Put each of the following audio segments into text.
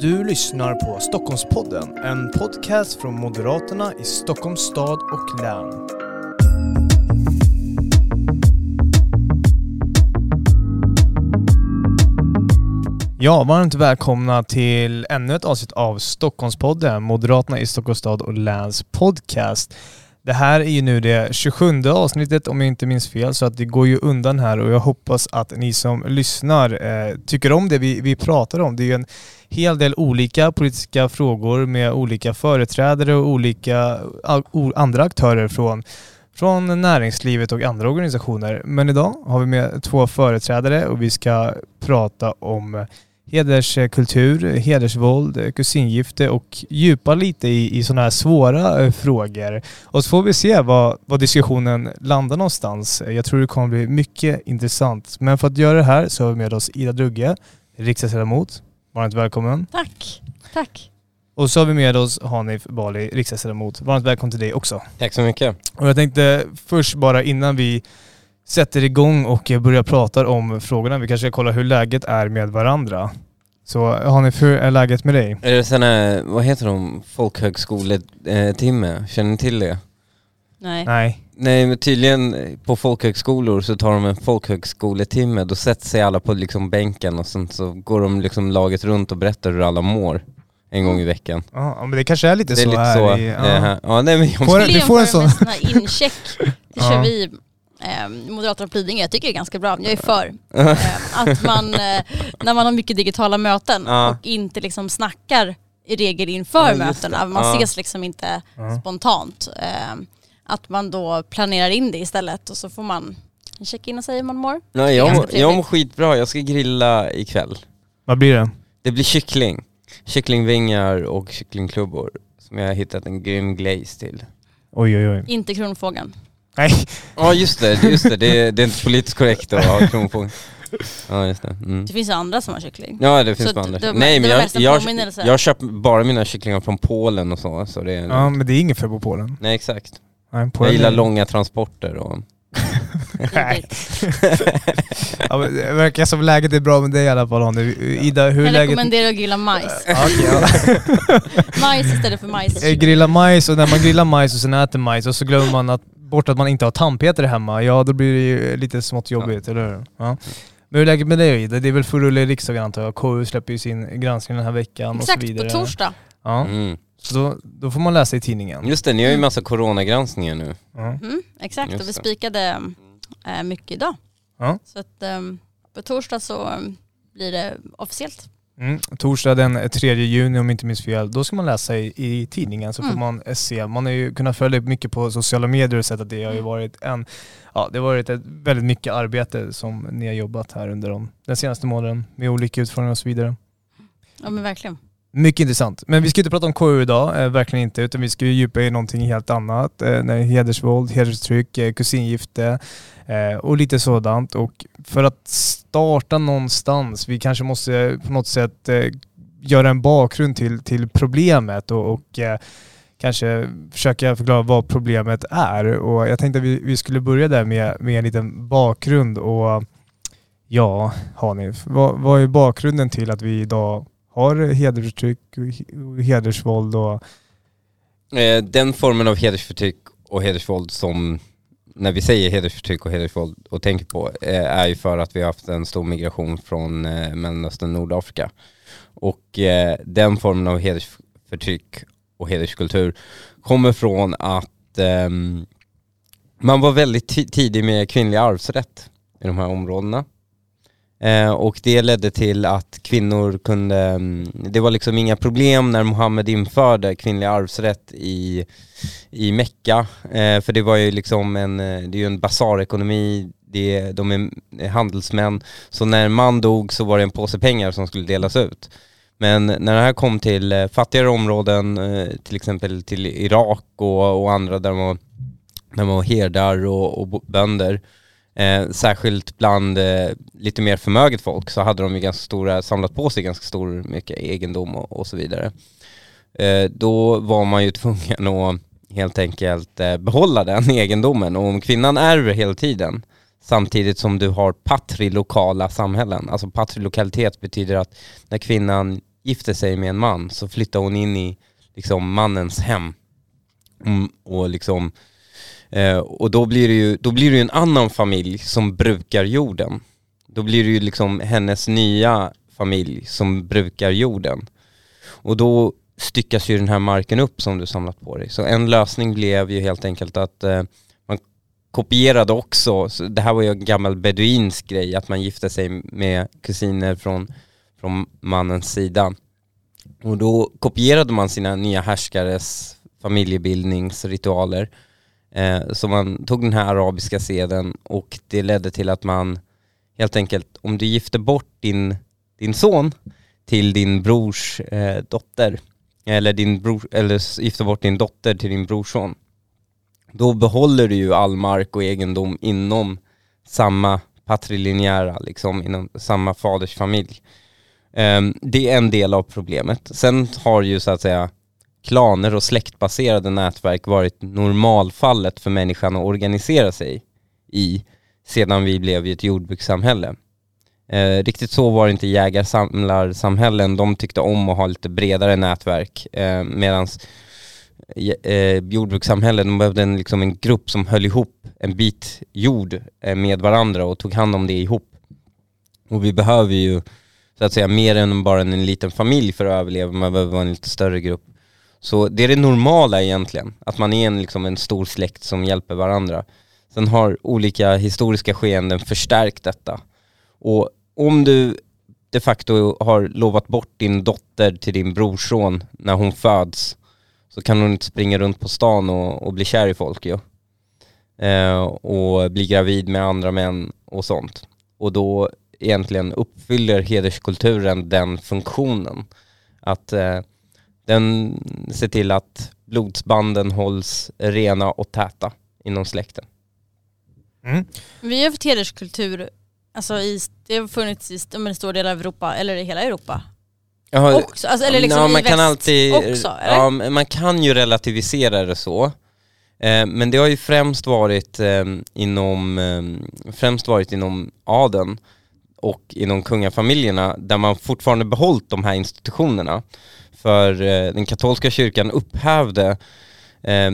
Du lyssnar på Stockholmspodden, en podcast från Moderaterna i Stockholms stad och län. Ja, varmt välkomna till ännu ett avsnitt av Stockholmspodden, Moderaterna i Stockholms stad och läns podcast. Det här är ju nu det 27 avsnittet om jag inte minns fel, så att det går ju undan här och jag hoppas att ni som lyssnar eh, tycker om det vi, vi pratar om. Det är ju en hel del olika politiska frågor med olika företrädare och olika andra aktörer från från näringslivet och andra organisationer. Men idag har vi med två företrädare och vi ska prata om hederskultur, hedersvåld, kusingifte och djupa lite i, i sådana här svåra eh, frågor. Och så får vi se vad, vad diskussionen landar någonstans. Jag tror det kommer bli mycket intressant. Men för att göra det här så har vi med oss Ida Drugge, riksdagsledamot. Varmt välkommen. Tack. Tack. Och så har vi med oss Hanif Bali, riksdagsledamot. Varmt välkommen till dig också. Tack så mycket. Och jag tänkte först bara innan vi sätter igång och börjar prata om frågorna, vi kanske ska kolla hur läget är med varandra. Så Hanif, hur är läget med dig? Är det sån här, vad heter de, folkhögskoletimme? Känner ni till det? Nej. Nej. Nej men tydligen på folkhögskolor så tar de en folkhögskoletimme, då sätter sig alla på liksom bänken och sen så går de liksom laget runt och berättar hur alla mår en gång i veckan. Ja men det kanske är lite det är så lite här så, i, ja. Här. ja nej men jag får, du får en sån... med såna incheck, det kör vi eh, Moderaterna på Lidingö, jag tycker det är ganska bra, jag är för. Eh, att man, eh, när man har mycket digitala möten Ja. och inte liksom snackar i regel inför Ja, mötena, man Ja. ses liksom inte Ja. spontant. Eh, att man då planerar in det istället och så får man checka in och säga hur man mår. Nej, jag, mår- jag mår skitbra, jag ska grilla ikväll. Vad blir det? Det blir kyckling. Kycklingvingar och kycklingklubbor som jag har hittat en grym glaze till. Oj oj oj. Inte kronfågeln. Nej, Ja just det, just det. Det, är, det är inte politiskt korrekt att ha kronfågel. Ja just det. Mm. Det finns ju andra som har kyckling. Ja det finns andra. var- Nej men jag, jag, jag köper bara mina kycklingar från Polen och så. så det är, ja men det är inget fel på Polen. Nej exakt. Nej, Jag gillar långa transporter och... Nej. ja, det verkar som läget är bra med dig i alla fall Hanif. Ida, hur är Jag läget? rekommenderar att grilla majs. Ja, ja. Majs istället för majs. Eh, Grilla majs och när man grillar majs och sen äter majs och så glömmer man att, bort att man inte har tandpetare hemma, ja då blir det ju lite smått jobbigt, eller hur? Ja. Men hur är läget med dig Ida? Det är väl full rulle i riksdagen antar jag? KU släpper ju sin granskning den här veckan och så Exakt, vidare. på torsdag. Ja, Mm. Så då, då får man läsa i tidningen. Just det, ni har ju massa coronagranskningar nu. Ja. Mm, exakt, Just och vi spikade äh, mycket idag. Ja. Så att ähm, på torsdag så ähm, blir det officiellt. Mm. Torsdag den 3 juni om jag inte minns fel, då ska man läsa i, i tidningen så får Mm. man se. Man har ju kunnat följa mycket på sociala medier och sett att det har ju Mm. varit en, ja det har varit ett väldigt mycket arbete som ni har jobbat här under de, den senaste månaden med olika utfrågningar och så vidare. Ja men verkligen. Mycket intressant. Men vi ska inte prata om KU idag, eh, verkligen inte, utan vi ska ju djupa i någonting helt annat. Eh, när hedersvåld, hedersförtryck, eh, kusingifte eh, och lite sådant. Och för att starta någonstans, vi kanske måste på något sätt eh, göra en bakgrund till, till problemet och, och eh, kanske försöka förklara vad problemet är. Och jag tänkte att vi, vi skulle börja där med, med en liten bakgrund och ja, Hanif, vad, vad är bakgrunden till att vi idag har hedersförtryck och hedersvåld och eh, den formen av hedersförtryck och hedersvåld som, när vi säger hedersförtryck och hedersvåld och tänker på, eh, är ju för att vi har haft en stor migration från eh, Mellanöstern och Nordafrika. Och den formen av hedersförtryck och hederskultur kommer från att ehm, man var väldigt tidig med kvinnlig arvsrätt i de här områdena. Eh, och det ledde till att kvinnor kunde, mm, det var liksom inga problem när Mohammed införde kvinnlig arvsrätt i, i Mecka. Eh, för det var ju liksom en, eh, det är ju en basarekonomi, det, de är handelsmän. Så när en man dog så var det en påse pengar som skulle delas ut. Men när det här kom till eh, fattigare områden, eh, till exempel till Irak och, och andra där man, var- där man var herdar och, och bönder, eh, särskilt bland eh, lite mer förmöget folk så hade de ju ganska stora, samlat på sig ganska stor mycket egendom och, och så vidare. Eh, då var man ju tvungen att helt enkelt eh, behålla den egendomen och om kvinnan ärver hela tiden samtidigt som du har patrilokala samhällen. Alltså patrilokalitet betyder att när kvinnan gifter sig med en man så flyttar hon in i liksom mannens hem. Mm, och liksom eh, och då blir det ju då blir det ju en annan familj som brukar jorden. Då blir det ju liksom hennes nya familj som brukar jorden. Och då styckas ju den här marken upp som du samlat på dig. Så en lösning blev ju helt enkelt att eh, man kopierade också, det här var ju en gammal beduinsk grej, att man gifte sig med kusiner från, från mannens sida. Och då kopierade man sina nya härskares familjebildningsritualer. Eh, så man tog den här arabiska seden och det ledde till att man helt enkelt, om du gifter bort din, din son till din brors eh, dotter, eller, din bror, eller gifter bort din dotter till din brorson, då behåller du ju all mark och egendom inom samma patrilinjära, liksom inom samma fadersfamilj. Um, det är en del av problemet. Sen har ju så att säga klaner och släktbaserade nätverk varit normalfallet för människan att organisera sig i sedan vi blev ett jordbrukssamhälle. Eh, riktigt så var det inte jägarsamlarsamhällen. de tyckte om att ha lite bredare nätverk eh, medan eh, jordbrukssamhällen, de behövde en, liksom en grupp som höll ihop en bit jord eh, med varandra och tog hand om det ihop. Och vi behöver ju så att säga mer än bara en liten familj för att överleva, man behöver vara en lite större grupp. Så det är det normala egentligen, att man är en, liksom en stor släkt som hjälper varandra. Sen har olika historiska skeenden förstärkt detta. Och om du de facto har lovat bort din dotter till din brorson när hon föds så kan hon inte springa runt på stan och, och bli kär i folk ju. Eh, och bli gravid med andra män och sånt. Och då egentligen uppfyller hederskulturen den funktionen. Att eh, den ser till att blodsbanden hålls rena och täta inom släkten. Mm. Vi har haft hederskultur, alltså i, det har funnits i en stor del av Europa, eller i hela Europa. Jaha, också, alltså, eller liksom ja, man i kan alltid, också, eller? Ja, man kan ju relativisera det så. Eh, men det har ju främst varit eh, inom, eh, främst varit inom adeln och inom kungafamiljerna där man fortfarande behållit de här institutionerna. För eh, den katolska kyrkan upphävde eh,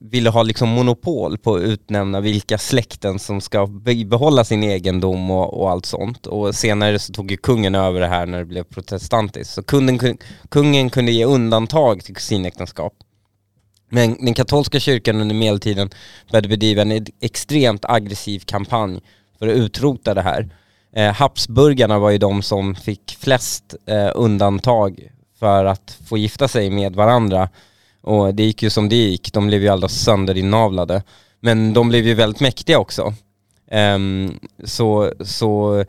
ville ha liksom monopol på att utnämna vilka släkten som ska behålla sin egendom och, och, allt sånt. Och senare så tog ju kungen över det här när det blev protestantiskt. Så kungen, kungen kunde ge undantag till kusinäktenskap. Men den katolska kyrkan under medeltiden började bedriva en extremt aggressiv kampanj för att utrota det här. Eh, Habsburgarna var ju de som fick flest eh, undantag för att få gifta sig med varandra och det gick ju som det gick, de blev ju alla sönderinavlade. Men de blev ju väldigt mäktiga också. Um, så, så,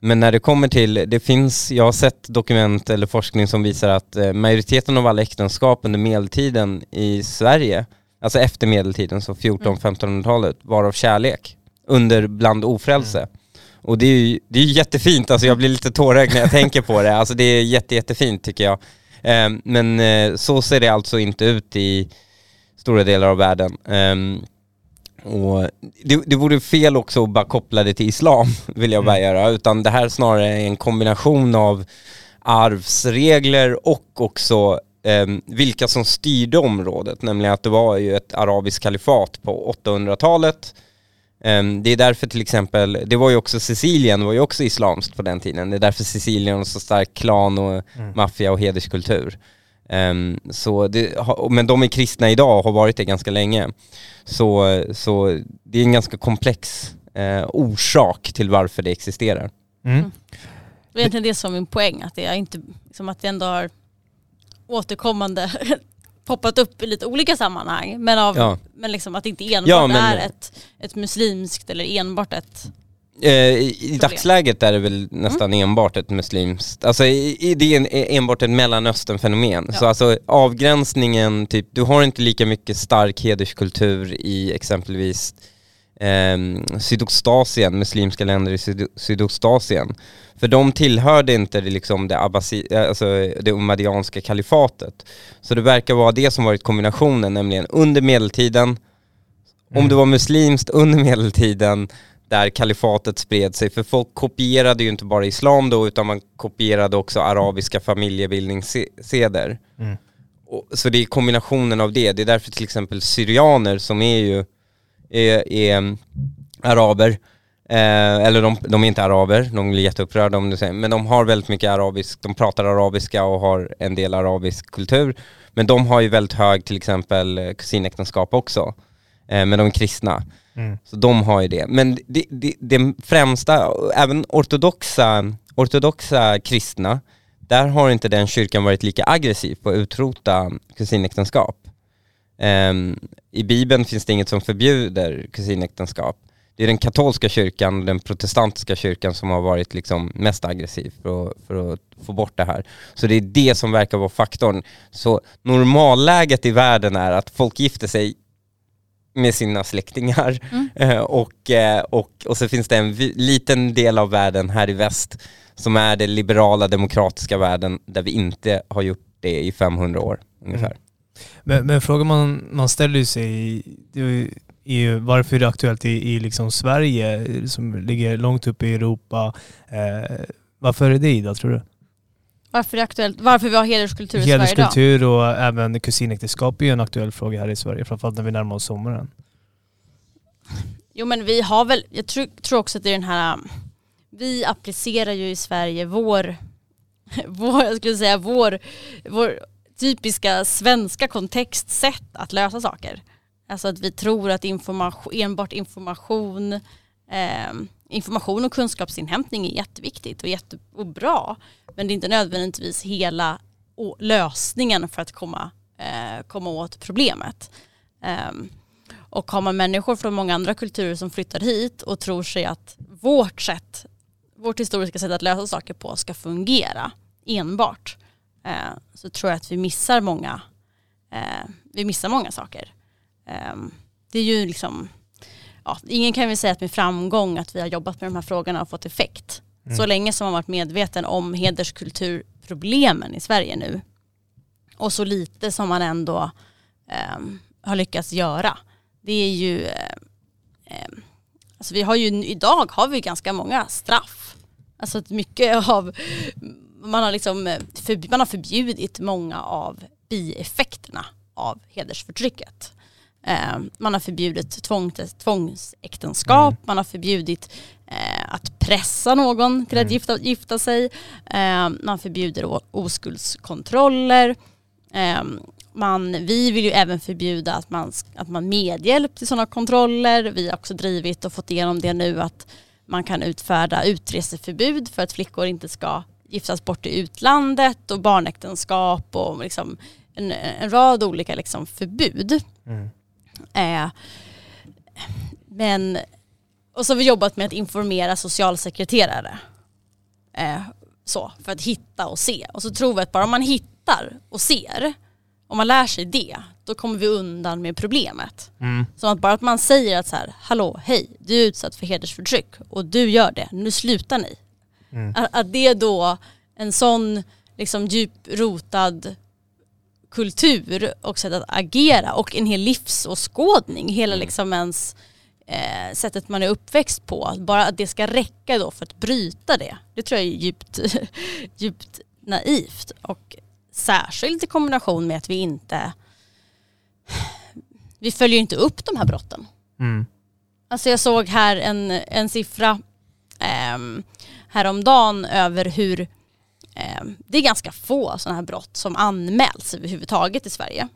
men när det kommer till, det finns, jag har sett dokument eller forskning som visar att eh, majoriteten av alla äktenskap under medeltiden i Sverige, alltså efter medeltiden, så 14-1500-talet, var av kärlek. Under bland ofrälse. Mm. Och det är ju det är jättefint, alltså jag blir lite tårögd när jag tänker på det. Alltså det är jätte, jättefint tycker jag. Ehm, men eh, så ser det alltså inte ut i stora delar av världen. Ehm, och det, det vore fel också att bara koppla det till islam, vill jag bara mm. göra, utan det här snarare är en kombination av arvsregler och också eh, vilka som styrde området, nämligen att det var ju ett arabiskt kalifat på 800-talet Um, det är därför till exempel, det var ju också Sicilien var ju också islamskt på den tiden. Det är därför Sicilien har så stark klan och mm. maffia och hederskultur. Um, så det, men de är kristna idag och har varit det ganska länge. Så, så det är en ganska komplex uh, orsak till varför det existerar. Mm. Mm. Det är egentligen det som är min poäng, att det, är inte, liksom att det ändå har återkommande poppat upp i lite olika sammanhang. Men, av, ja. men liksom att det inte enbart ja, men, är ett, ett muslimskt eller enbart ett eh, i, I dagsläget är det väl nästan mm. enbart ett muslimskt, alltså i, i, det är enbart ett mellanöstern-fenomen. Ja. Så alltså avgränsningen, typ, du har inte lika mycket stark hederskultur i exempelvis eh, Sydostasien, muslimska länder i Syd Sydostasien. För de tillhörde inte det, liksom det, Abbasi, alltså det umadianska kalifatet. Så det verkar vara det som varit kombinationen, nämligen under medeltiden, mm. om du var muslimskt under medeltiden, där kalifatet spred sig. För folk kopierade ju inte bara islam då utan man kopierade också arabiska familjebildningsseder. Mm. Så det är kombinationen av det. Det är därför till exempel syrianer som är ju är, är mm, araber, eh, eller de, de, är inte araber, de blir jätteupprörda om du säger, men de har väldigt mycket arabisk, de pratar arabiska och har en del arabisk kultur. Men de har ju väldigt hög till exempel kusinäktenskap också, eh, men de är kristna. Mm. Så de har ju det. Men det, det, det främsta, även ortodoxa, ortodoxa kristna, där har inte den kyrkan varit lika aggressiv på att utrota kusinäktenskap. Um, I Bibeln finns det inget som förbjuder kusinäktenskap. Det är den katolska kyrkan, den protestantiska kyrkan som har varit liksom mest aggressiv för att, för att få bort det här. Så det är det som verkar vara faktorn. Så normalläget i världen är att folk gifter sig med sina släktingar mm. Eh, och, eh, och, och så finns det en liten del av världen här i väst som är den liberala demokratiska världen där vi inte har gjort det i 500 år ungefär. Mm. Men, men frågan man, man ställer sig är ju varför är det aktuellt i, i liksom Sverige som ligger långt upp i Europa? Eh, varför är det idag tror du? Varför är det aktuellt? Varför vi har hederskultur i Sverige idag? Hederskultur och även kusinäktenskap är ju en aktuell fråga här i Sverige, framförallt när vi närmar oss sommaren. Jo men vi har väl, jag tror, tror också att det är den här, vi applicerar ju i Sverige vår, vår jag skulle säga vår, vår typiska svenska kontextsätt att lösa saker. Alltså att vi tror att information, enbart information, eh, information och kunskapsinhämtning är jätteviktigt och, jätte, och bra. Men det är inte nödvändigtvis hela lösningen för att komma, eh, komma åt problemet. Eh, och har man människor från många andra kulturer som flyttar hit och tror sig att vårt sätt, vårt historiska sätt att lösa saker på ska fungera enbart eh, så tror jag att vi missar många, eh, vi missar många saker. Eh, det är ju liksom, ja, ingen kan väl säga att med framgång att vi har jobbat med de här frågorna och fått effekt. Mm. Så länge som man varit medveten om hederskulturproblemen i Sverige nu och så lite som man ändå eh, har lyckats göra. Det är ju, eh, eh, alltså vi har ju idag har vi ganska många straff. Alltså mycket av man har, liksom, eh, för, man har förbjudit många av bieffekterna av hedersförtrycket. Eh, man har förbjudit tvång, tvångsäktenskap, mm. man har förbjudit eh, att pressa någon till att mm. gifta, gifta sig, eh, man förbjuder oskuldskontroller, eh, man, vi vill ju även förbjuda att man, att man medhjälp till sådana kontroller. Vi har också drivit och fått igenom det nu att man kan utfärda utreseförbud för att flickor inte ska giftas bort i utlandet och barnäktenskap och liksom en, en rad olika liksom förbud. Mm. Eh, men, och så har vi jobbat med att informera socialsekreterare. Eh, så, för att hitta och se. Och så tror vi att bara om man hittar och ser, om man lär sig det, då kommer vi undan med problemet. Mm. Som att bara att man säger att så här, hallå, hej, du är utsatt för hedersförtryck och du gör det, nu slutar ni. Mm. Att, att det då, en sån liksom djupt rotad kultur och sätt att agera och en hel livsåskådning, hela mm. liksom ens eh, sättet man är uppväxt på. Bara att det ska räcka då för att bryta det, det tror jag är djupt, djupt naivt. Och särskilt i kombination med att vi inte, vi följer inte upp de här brotten. Mm. Alltså jag såg här en, en siffra eh, häromdagen över hur eh, det är ganska få sådana här brott som anmäls överhuvudtaget i Sverige.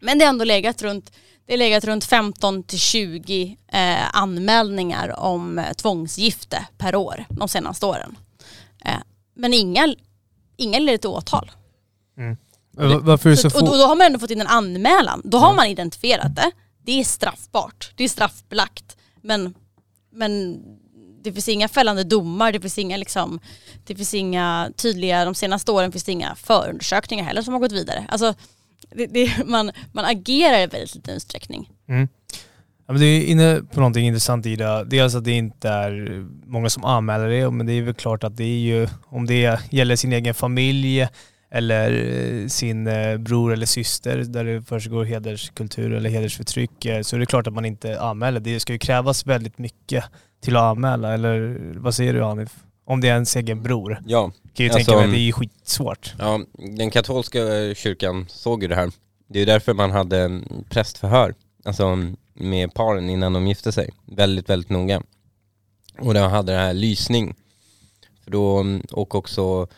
Men det har ändå legat runt, det är legat runt 15 till 20 eh, anmälningar om eh, tvångsgifte per år de senaste åren. Eh, men inga, inga leder till åtal. Mm. Varför är så, så få? Och då har man ändå fått in en anmälan. Då har man identifierat det. Det är straffbart. Det är straffbelagt. Men, men det finns inga fällande domar, det finns inga liksom, det finns inga tydliga, de senaste åren finns det inga förundersökningar heller som har gått vidare. Alltså, det, det, man, man agerar i väldigt liten utsträckning. Mm. Ja, men du är inne på någonting intressant Ida. Dels att det inte är många som anmäler det, men det är väl klart att det är ju, om det gäller sin egen familj, eh, eller eh, sin eh, bror eller syster där det försiggår hederskultur eller hedersförtryck eh, så är det klart att man inte anmäler. Det ska ju krävas väldigt mycket till att anmäla, eller vad säger du Hanif? Om det är ens egen bror. Ja. Kan ju alltså, tänka mig det är skitsvårt. Ja, den katolska kyrkan såg ju det här. Det är ju därför man hade prästförhör, alltså med paren innan de gifte sig. Väldigt, väldigt noga. Och de hade det här lysning. För då, och också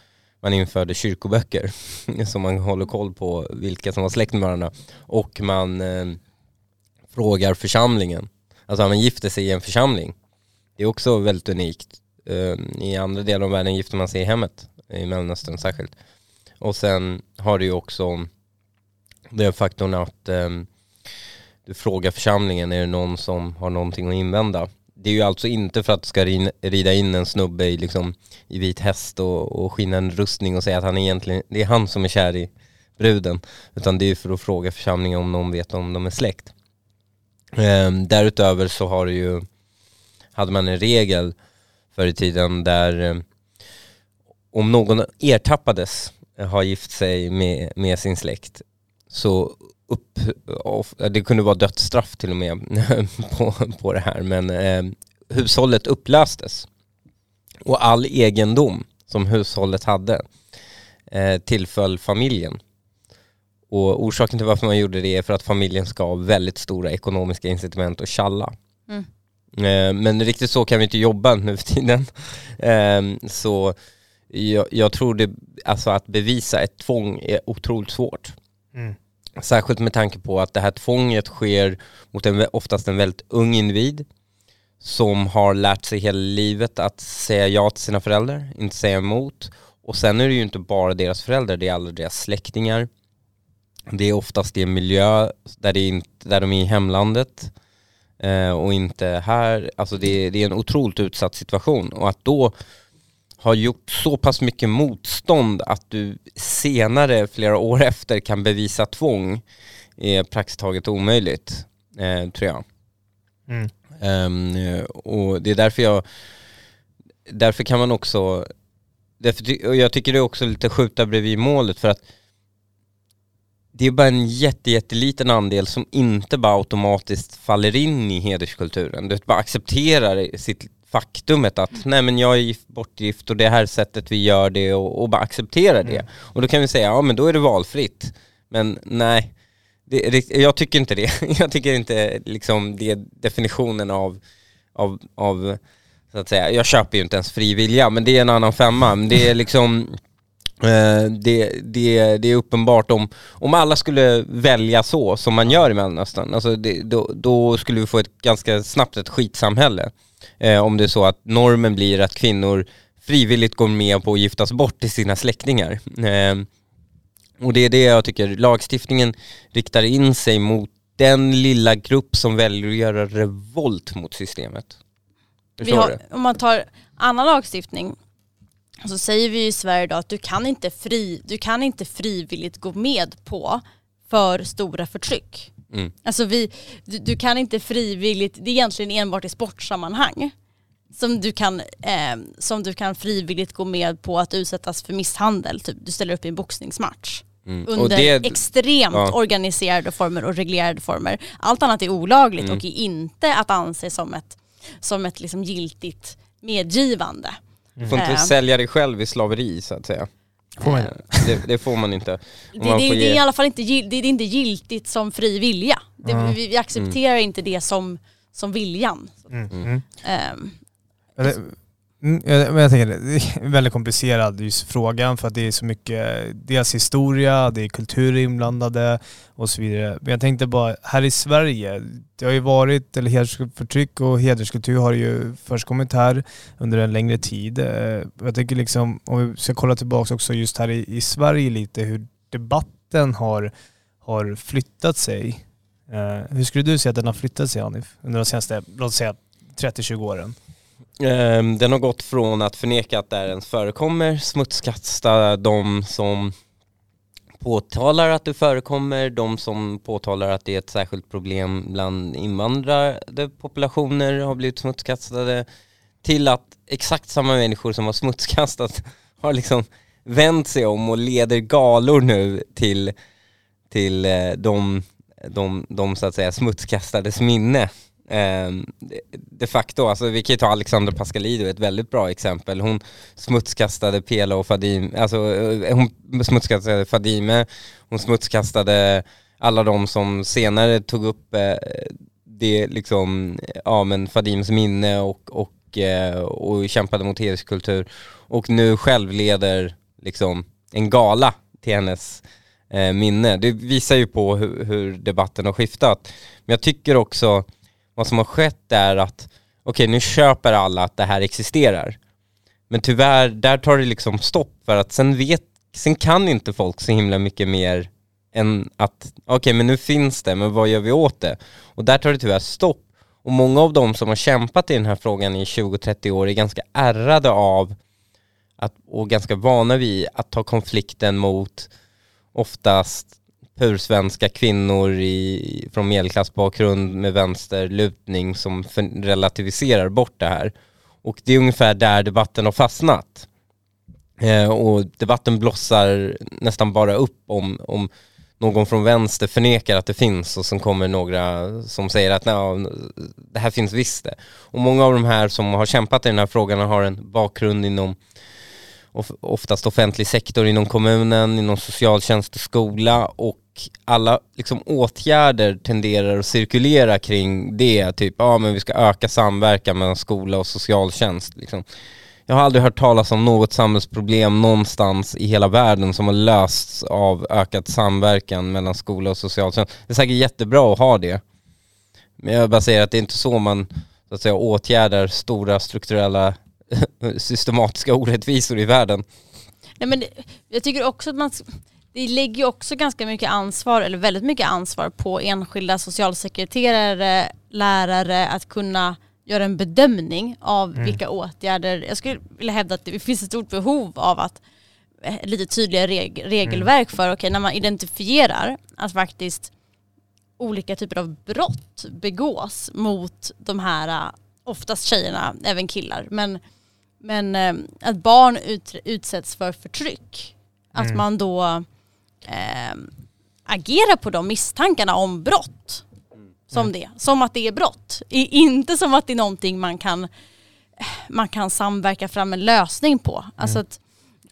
man införde kyrkoböcker så man håller koll på vilka som var släkt med varandra. Och man eh, frågar församlingen. Alltså man gifter sig i en församling. Det är också väldigt unikt. Eh, I andra delar av världen gifter man sig i hemmet, i Mellanöstern särskilt. Och sen har du ju också den faktorn att eh, du frågar församlingen, är det någon som har någonting att invända? Det är ju alltså inte för att du ska rida in en snubbe i, liksom, i vit häst och, och skina en rustning och säga att han egentligen, det är han som är kär i bruden. Utan det är ju för att fråga församlingen om någon vet om de är släkt. Ehm, därutöver så har ju, hade man en regel förr i tiden där eh, om någon ertappades har gift sig med, med sin släkt så upp, det kunde vara dödsstraff till och med på, på det här, men eh, hushållet upplöstes. Och all egendom som hushållet hade eh, tillföll familjen. Och orsaken till varför man gjorde det är för att familjen ska ha väldigt stora ekonomiska incitament att tjalla. Mm. Eh, men riktigt så kan vi inte jobba nu för tiden. Eh, så jag, jag, tror det, alltså att bevisa ett tvång är otroligt svårt. Mm. Särskilt med tanke på att det här tvånget sker mot en, oftast en väldigt ung individ som har lärt sig hela livet att säga ja till sina föräldrar, inte säga emot. Och sen är det ju inte bara deras föräldrar, det är alla deras släktingar. Det är oftast i en miljö där, det inte, där de är i hemlandet eh, och inte här. Alltså det, det är en otroligt utsatt situation och att då har gjort så pass mycket motstånd att du senare, flera år efter, kan bevisa tvång är praktiskt taget omöjligt, eh, tror jag. Mm. Um, och det är därför jag, därför kan man också, därför, och jag tycker det är också lite skjuta bredvid målet för att det är bara en jätte, jätteliten andel som inte bara automatiskt faller in i hederskulturen. Du bara accepterar sitt faktumet att nej men jag är gift, bortgift och det här sättet vi gör det och, och bara acceptera det. Mm. Och då kan vi säga, ja men då är det valfritt. Men nej, det, jag tycker inte det. Jag tycker inte liksom det är definitionen av, av, av så att säga, jag köper ju inte ens fri vilja men det är en annan femma. Men det är liksom eh, det, det, det är uppenbart om, om alla skulle välja så som man gör i Mellanöstern, alltså det, då, då skulle vi få ett ganska snabbt ett skitsamhälle. Eh, om det är så att normen blir att kvinnor frivilligt går med på att giftas bort till sina släktingar. Eh, och det är det jag tycker, lagstiftningen riktar in sig mot den lilla grupp som väljer att göra revolt mot systemet. Vi har, om man tar annan lagstiftning så säger vi i Sverige idag att du kan, inte fri, du kan inte frivilligt gå med på för stora förtryck. Mm. Alltså vi, du, du, kan inte frivilligt, det är egentligen enbart i sportsammanhang som du, kan, eh, som du kan frivilligt gå med på att utsättas för misshandel. Typ, du ställer upp i en boxningsmatch. Mm. Under det, extremt ja. organiserade former och reglerade former. Allt annat är olagligt mm. och är inte att anse som ett, som ett liksom giltigt medgivande. Du får inte äh. sälja dig själv i slaveri så att säga. Får man? Det, det, får man inte. Det, man det, ge... det, är i alla fall inte, det är inte giltigt som fri vilja. Mm. Vi, vi, accepterar mm. inte det som, som viljan. Mm. Um, Mm, jag, jag tänker, det är väldigt komplicerad just frågan för att det är så mycket, dels historia, det är kultur inblandade och så vidare. Men jag tänkte bara, här i Sverige, det har ju varit, eller hedersförtryck och hederskultur har ju förskommit här under en längre tid. Eh, jag tänker liksom, om vi ska kolla tillbaka också just här i, i Sverige lite, hur debatten har, har flyttat sig. Eh, hur skulle du säga att den har flyttat sig Hanif, under de senaste, låt säga 30-20 åren? Ehm, den har gått från att förneka att det ens förekommer, smutskasta de som påtalar att det förekommer, de som påtalar att det är ett särskilt problem bland invandrade populationer har blivit smutskastade, till att exakt samma människor som har smutskastat har liksom vänt sig om och leder galor nu till, till eh, de, de, de så att säga smutskastades minne. Eh, de facto, alltså vi kan ju ta Alexandra Pascalidou, ett väldigt bra exempel. Hon smutskastade Pela och Fadime, alltså eh, hon smutskastade Fadime, hon smutskastade alla de som senare tog upp eh, det liksom, ja men Fadimes minne och, och, eh, och kämpade mot hederskultur och nu själv leder liksom en gala till hennes eh, minne. Det visar ju på hur, hur, debatten har skiftat. Men jag tycker också vad som har skett är att okej, okay, nu köper alla att det här existerar. Men tyvärr, där tar det liksom stopp för att sen vet, sen kan inte folk så himla mycket mer än att, okej okay, men nu finns det, men vad gör vi åt det? Och där tar det tyvärr stopp. Och många av de som har kämpat i den här frågan i 20-30 år är ganska ärrade av att, och ganska vana vid att ta konflikten mot oftast pursvenska kvinnor i, från medelklassbakgrund med vänsterlutning som relativiserar bort det här. Och det är ungefär där debatten har fastnat. Eh, och debatten blossar nästan bara upp om, om någon från vänster förnekar att det finns och sen kommer några som säger att det här finns visst det. Och många av de här som har kämpat i den här frågan har en bakgrund inom oftast offentlig sektor inom kommunen, inom socialtjänst och skola och alla liksom åtgärder tenderar att cirkulera kring det, typ ja men vi ska öka samverkan mellan skola och socialtjänst. Liksom. Jag har aldrig hört talas om något samhällsproblem någonstans i hela världen som har lösts av ökad samverkan mellan skola och socialtjänst. Det är säkert jättebra att ha det. Men jag bara säger att det är inte så man så att säga, åtgärdar stora strukturella systematiska orättvisor i världen. Nej, men jag tycker också att man det lägger också ganska mycket ansvar, eller väldigt mycket ansvar på enskilda socialsekreterare, lärare att kunna göra en bedömning av mm. vilka åtgärder, jag skulle vilja hävda att det finns ett stort behov av att eh, lite tydligare reg regelverk mm. för, okej okay, när man identifierar att faktiskt olika typer av brott begås mot de här, eh, oftast tjejerna, även killar, men, men eh, att barn ut, utsätts för förtryck. Att mm. man då eh, agerar på de misstankarna om brott som mm. det. Som att det är brott. inte som att det är någonting man kan, man kan samverka fram en lösning på. Mm. Alltså att,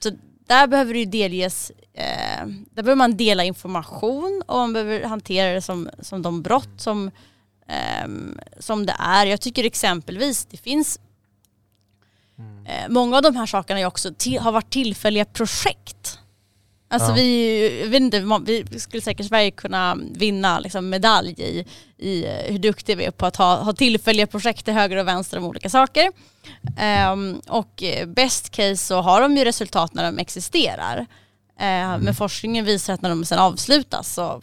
så där behöver det ju delges, eh, där behöver man dela information och man behöver hantera det som, som de brott som, eh, som det är. Jag tycker exempelvis det finns mm. eh, Många av de här sakerna också till, har varit tillfälliga projekt. Alltså ja. vi, vet inte, vi skulle säkert Sverige kunna vinna liksom medalj i, i hur duktiga vi är på att ha, ha tillfälliga projekt till höger och vänster om olika saker. Um, och best case så har de ju resultat när de existerar. Uh, mm. Men forskningen visar att när de sen avslutas så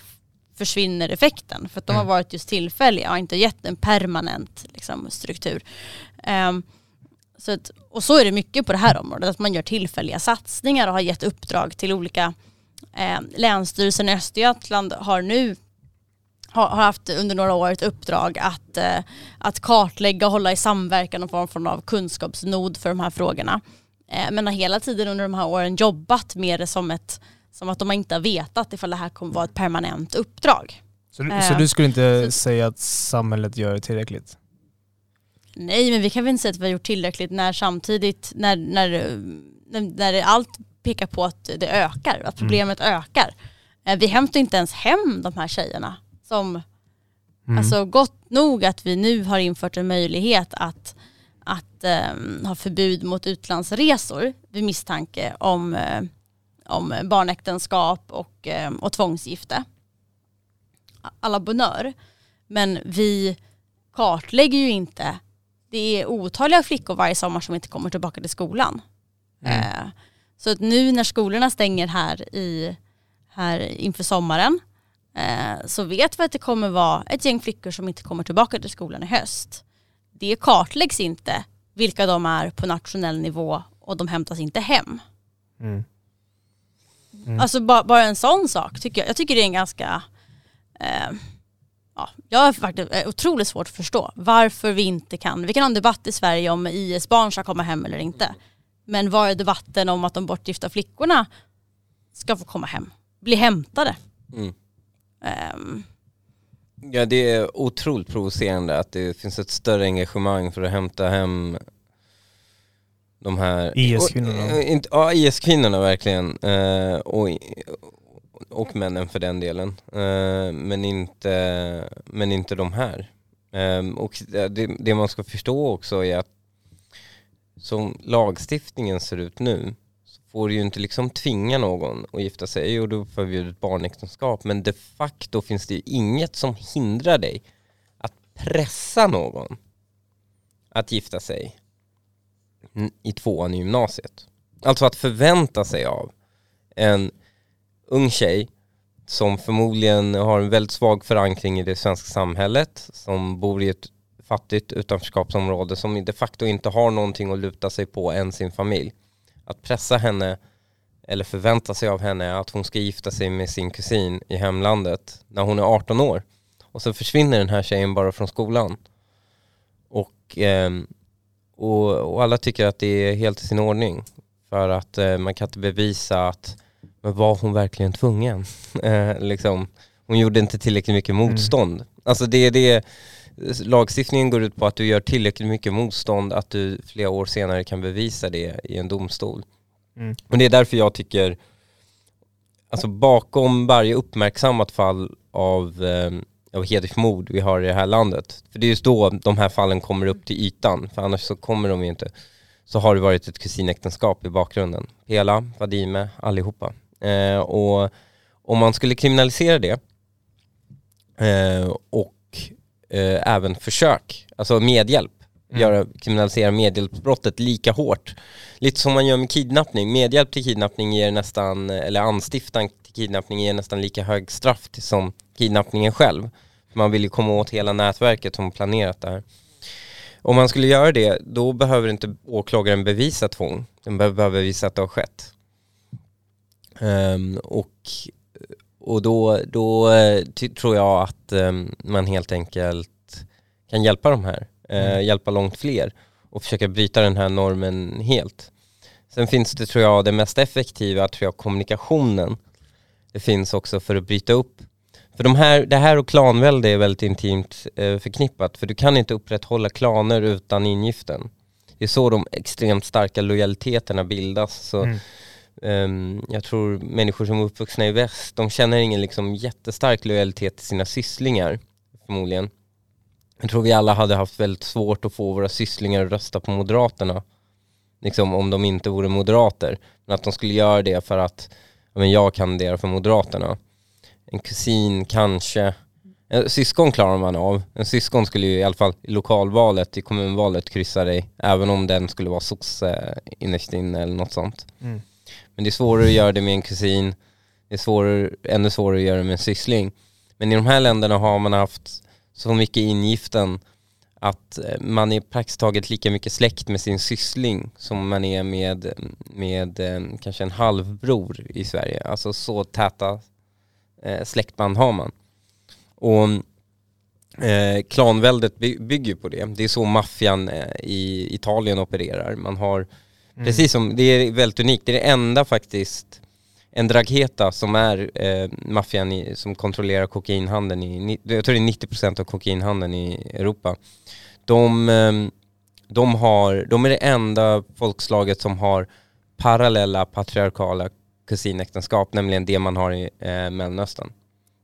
försvinner effekten. För att de har mm. varit just tillfälliga och inte gett en permanent liksom, struktur. Um, så att, och så är det mycket på det här området, att man gör tillfälliga satsningar och har gett uppdrag till olika eh, Länsstyrelsen i Östergötland har nu har, har haft under några år ett uppdrag att, eh, att kartlägga och hålla i samverkan och form, form av kunskapsnod för de här frågorna. Eh, men har hela tiden under de här åren jobbat med det som, ett, som att de inte har vetat ifall det här kommer vara ett permanent uppdrag. Så, eh, så du skulle inte så, säga att samhället gör tillräckligt? Nej, men vi kan väl inte säga att vi har gjort tillräckligt när samtidigt, när, när, när allt pekar på att det ökar, att problemet mm. ökar. Eh, vi hämtar inte ens hem de här tjejerna som, mm. alltså gott nog att vi nu har infört en möjlighet att, att um, ha förbud mot utlandsresor vid misstanke om, uh, om barnäktenskap och, um, och tvångsgifte. Alla bonör. Men vi kartlägger ju inte det är otaliga flickor varje sommar som inte kommer tillbaka till skolan. Mm. Eh, så att nu när skolorna stänger här, i, här inför sommaren eh, så vet vi att det kommer vara ett gäng flickor som inte kommer tillbaka till skolan i höst. Det kartläggs inte vilka de är på nationell nivå och de hämtas inte hem. Mm. Mm. Alltså bara, bara, en sån sak tycker jag. Jag tycker det är en ganska eh, ja, jag har faktiskt eh, otroligt svårt att förstå varför vi inte kan, vi kan ha en debatt i Sverige om IS-barn ska komma hem eller inte. Men var är debatten om att de bortgifta flickorna ska få komma hem, bli hämtade? Mm. Um. Ja det är otroligt provocerande att det finns ett större engagemang för att hämta hem de här IS-kvinnorna. Ja, IS-kvinnorna verkligen. Uh, och, och männen för den delen. Eh, men, inte, men inte de här. Ehm, och det, det, man ska förstå också är att som lagstiftningen ser ut nu så får du ju inte liksom tvinga någon att gifta sig och du förbjudet barnäktenskap men de facto finns det ju inget som hindrar dig att pressa någon att gifta sig i tvåan i gymnasiet. Alltså att förvänta sig av en ung tjej som förmodligen har en väldigt svag förankring i det svenska samhället, som bor i ett fattigt utanförskapsområde som de facto inte har någonting att luta sig på än sin familj. Att pressa henne eller förvänta sig av henne att hon ska gifta sig med sin kusin i hemlandet när hon är 18 år. Och så försvinner den här tjejen bara från skolan. Och, ehm, och, och, alla tycker att det är helt i sin ordning. För att eh, man kan inte bevisa att men var hon verkligen tvungen? eh, liksom, hon gjorde inte tillräckligt mycket mm. motstånd. Mm. Alltså det är det lagstiftningen går ut på att du gör tillräckligt mycket motstånd att du flera år senare kan bevisa det i en domstol. Mm. Och det är därför jag tycker, alltså bakom varje uppmärksammat fall av, eh, av hedersmord vi har i det här landet, för det är just då de här fallen kommer upp till ytan, för annars så kommer de ju inte, så har det varit ett kusinäktenskap i bakgrunden. Pela, Vadime, allihopa. Eh, och om man skulle kriminalisera det eh, och eh, även försök, alltså medhjälp. Mm. Göra, kriminalisera medhjälpsbrottet lika hårt. Lite som man gör med kidnappning. Medhjälp till kidnappning ger nästan, eller anstiftan till kidnappning ger nästan lika hög straff som kidnappningen själv. Man vill ju komma åt hela nätverket som planerat det här. Om man skulle göra det, då behöver inte åklagaren bevisa tvång. Den behöver bevisa att det har skett. Um, och och då, då eh, tror jag att eh, man helt enkelt kan hjälpa de här, eh, mm. hjälpa långt fler och försöka bryta den här normen helt. Sen finns det, tror jag, det mest effektiva, tror jag, kommunikationen. Det finns också för att bryta upp. För de här, det här och klanvälde är väldigt intimt eh, förknippat, för du kan inte upprätthålla klaner utan ingiften. Det är så de extremt starka lojaliteterna bildas. Så mm Um, jag tror människor som är uppvuxna i väst, de känner ingen liksom jättestark lojalitet till sina sysslingar förmodligen. Jag tror vi alla hade haft väldigt svårt att få våra sysslingar att rösta på Moderaterna. Liksom om de inte vore moderater. Men att de skulle göra det för att men jag kandiderar för Moderaterna. En kusin kanske. En syskon klarar man av. En syskon skulle ju i alla fall i lokalvalet, i kommunvalet kryssa dig. Även om den skulle vara sosse innerst inne eller något sånt. Mm. Men det är svårare att göra det med en kusin, det är svårare, ännu svårare att göra det med en syssling. Men i de här länderna har man haft så mycket ingiften att eh, man är praktiskt taget lika mycket släkt med sin syssling som man är med, med eh, kanske en halvbror i Sverige. Alltså så täta eh, släktband har man. Och eh, klanväldet bygger på det. Det är så maffian i Italien opererar. Man har Mm. Precis som, det är väldigt unikt. Det är det enda faktiskt, en Dragheta som är eh, maffian som kontrollerar kokainhandeln i, jag tror det är 90% av kokainhandeln i Europa. De, eh, de, har, de är det enda folkslaget som har parallella patriarkala kusinäktenskap, nämligen det man har i eh, Mellanöstern.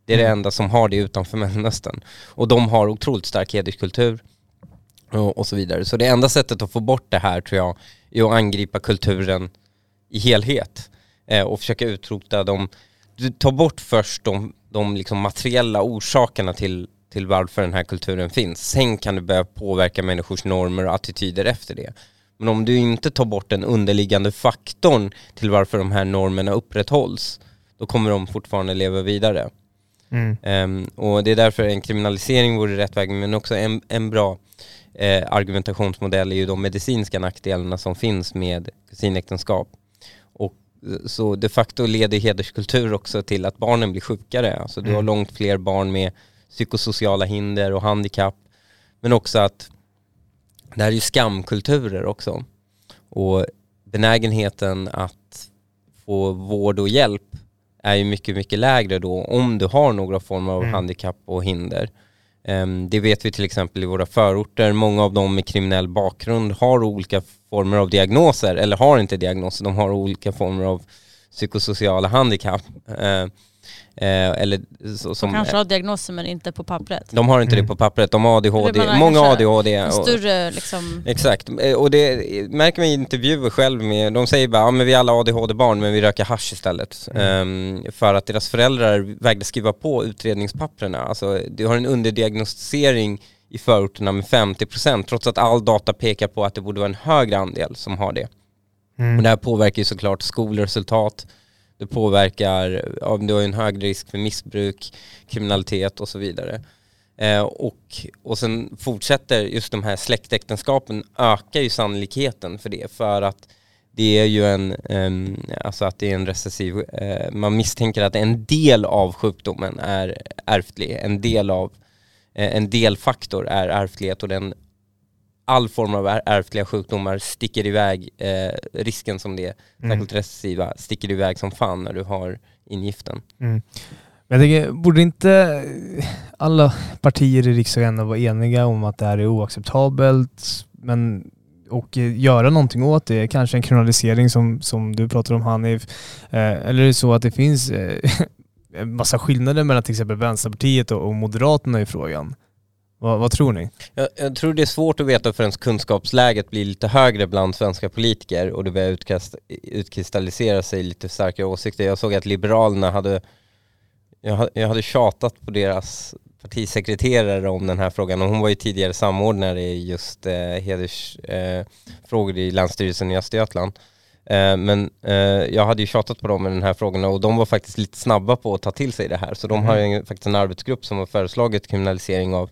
Det är mm. det enda som har det utanför Mellanöstern. Och de har otroligt stark hederskultur och, och så vidare. Så det enda sättet att få bort det här tror jag är att angripa kulturen i helhet eh, och försöka utrota dem. Du tar bort först de, de liksom materiella orsakerna till, till varför den här kulturen finns. Sen kan du börja påverka människors normer och attityder efter det. Men om du inte tar bort den underliggande faktorn till varför de här normerna upprätthålls, då kommer de fortfarande leva vidare. Mm. Um, och det är därför en kriminalisering vore rätt väg, men också en, en bra eh, argumentationsmodell är ju de medicinska nackdelarna som finns med kusinäktenskap. Och eh, så de facto leder hederskultur också till att barnen blir sjukare. Alltså du har mm. långt fler barn med psykosociala hinder och handikapp. Men också att det här är ju skamkulturer också. Och benägenheten att få vård och hjälp är ju mycket, mycket lägre då om du har några former av mm. handikapp och hinder. Ehm, det vet vi till exempel i våra förorter. Många av dem med kriminell bakgrund har olika former av diagnoser, eller har inte diagnoser, de har olika former av psykosociala handikapp. Ehm, Eh, eller så, som, de kanske har diagnoser men inte på pappret. De har inte mm. det på pappret, de har ADHD, många ADHD. En större liksom... Exakt, eh, och det märker man i intervjuer själv med, de säger bara ja men vi är alla ADHD-barn men vi röker hash istället. Mm. Um, för att deras föräldrar vägde skriva på utredningspapperna. Alltså du har en underdiagnostisering i förorterna med 50% trots att all data pekar på att det borde vara en högre andel som har det. Mm. Och det här påverkar ju såklart skolresultat, det påverkar, om du har en hög risk för missbruk, kriminalitet och så vidare. Eh, och, och sen fortsätter just de här släktäktenskapen ökar ju sannolikheten för det för att det är ju en, eh, alltså att det är en recessiv, eh, man misstänker att en del av sjukdomen är ärftlig, en del av, eh, en delfaktor är ärftlighet och den all form av ärftliga sjukdomar sticker iväg, eh, risken som det är, mm. särskilt recessiva, sticker iväg som fan när du har ingiften. Mm. Men jag tänker, borde inte alla partier i riksdagen vara eniga om att det här är oacceptabelt men, och göra någonting åt det? Kanske en kriminalisering som, som du pratar om Hanif. Eh, eller är det så att det finns eh, massa skillnader mellan till exempel Vänsterpartiet och, och Moderaterna i frågan? Vad, vad, tror ni? Jag, jag, tror det är svårt att veta förrän kunskapsläget blir lite högre bland svenska politiker och det börjar utkast, utkristallisera sig lite starkare åsikter. Jag såg att Liberalerna hade, jag, jag hade tjatat på deras partisekreterare om den här frågan och hon var ju tidigare samordnare i just eh, hedersfrågor eh, i Länsstyrelsen i Östergötland. Eh, men eh, jag hade ju tjatat på dem med den här frågan och de var faktiskt lite snabba på att ta till sig det här. Så de mm. har ju faktiskt en arbetsgrupp som har föreslagit kriminalisering av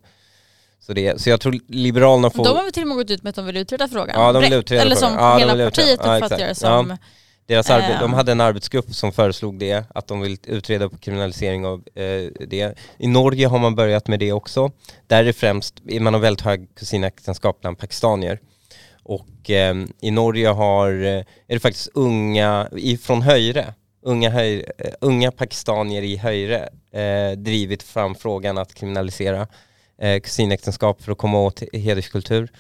så, det, så jag tror Liberalerna får... De har väl till och med gått ut med att de vill utreda frågan? Ja, de vill utreda Eller som ja, hela partiet uppfattar ja, det som... Ja. Deras arbe- de hade en arbetsgrupp som föreslog det, att de vill utreda kriminalisering av eh, det. I Norge har man börjat med det också. Där är det främst, man har väldigt hög kusinäktenskap bland pakistanier. Och eh, i Norge har, eh, är det faktiskt unga, från Höjre, unga, höj, uh, unga pakistanier i Höjre eh, drivit fram frågan att kriminalisera eh, kusinäktenskap för att komma åt hederskultur.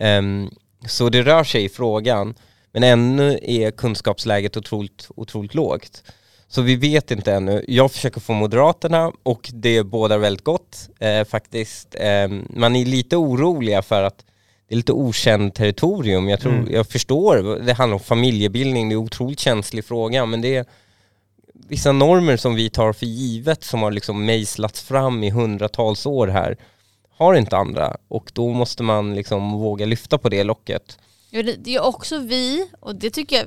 Um, så det rör sig i frågan, men ännu är kunskapsläget otroligt, otroligt lågt. Så vi vet inte ännu. Jag försöker få Moderaterna och det bådar väldigt gott eh, faktiskt. Eh, man är lite oroliga för att det är lite okänd territorium. Jag, tror, mm. jag förstår, det handlar om familjebildning, det är en otroligt känslig fråga men det är vissa normer som vi tar för givet som har liksom mejslats fram i hundratals år här har inte andra och då måste man liksom våga lyfta på det locket. Ja, det är också vi och det tycker jag,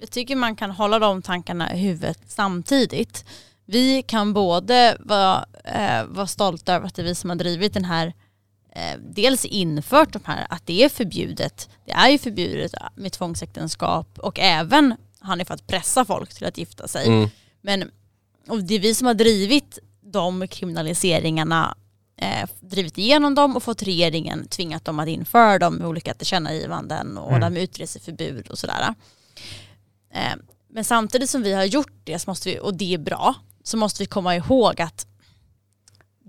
jag tycker man kan hålla de tankarna i huvudet samtidigt. Vi kan både vara, eh, vara stolta över att det är vi som har drivit den här eh, dels infört de här, att det är förbjudet. Det är ju förbjudet med tvångsäktenskap och även har ni fått pressa folk till att gifta sig. Mm. Men och det är vi som har drivit de kriminaliseringarna eh, drivit igenom dem och fått regeringen tvingat dem att införa dem med olika tillkännagivanden och mm. med utreseförbud och sådär. Eh, men samtidigt som vi har gjort det, så måste vi, och det är bra, så måste vi komma ihåg att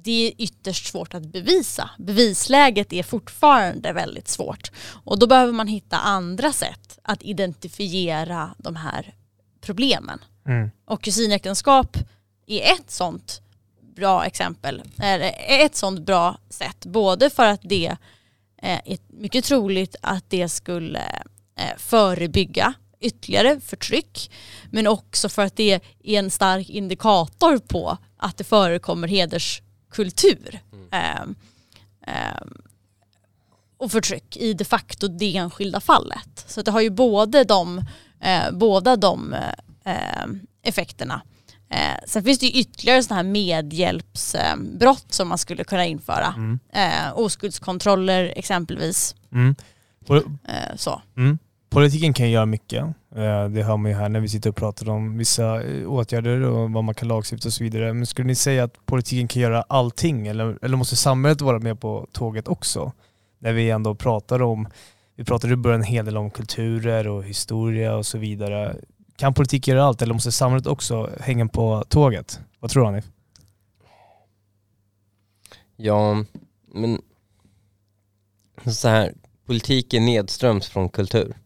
det är ytterst svårt att bevisa. Bevisläget är fortfarande väldigt svårt. Och då behöver man hitta andra sätt att identifiera de här problemen. Mm. Och kusinäktenskap är ett sånt bra exempel, ett sånt bra sätt. Både för att det är mycket troligt att det skulle eh, förebygga ytterligare förtryck men också för att det är en stark indikator på att det förekommer hederskultur mm. eh, eh, och förtryck i de facto det enskilda fallet. Så det har ju både de, eh, båda de eh, effekterna Eh, sen finns det ju ytterligare sådana här medhjälpsbrott som man skulle kunna införa. Mm. Eh, oskuldskontroller exempelvis. Mm. Eh, så. Mm. Politiken kan göra mycket. Eh, det hör man ju här när vi sitter och pratar om vissa eh, åtgärder och vad man kan lagstifta och så vidare. Men skulle ni säga att politiken kan göra allting eller, eller måste samhället vara med på tåget också? När vi ändå pratar om Vi pratade i början en hel del om kulturer och historia och så vidare. Kan politik göra allt eller måste samhället också hänga på tåget? Vad tror du Hanif? Ja, men så här, politik är nedströms från kultur.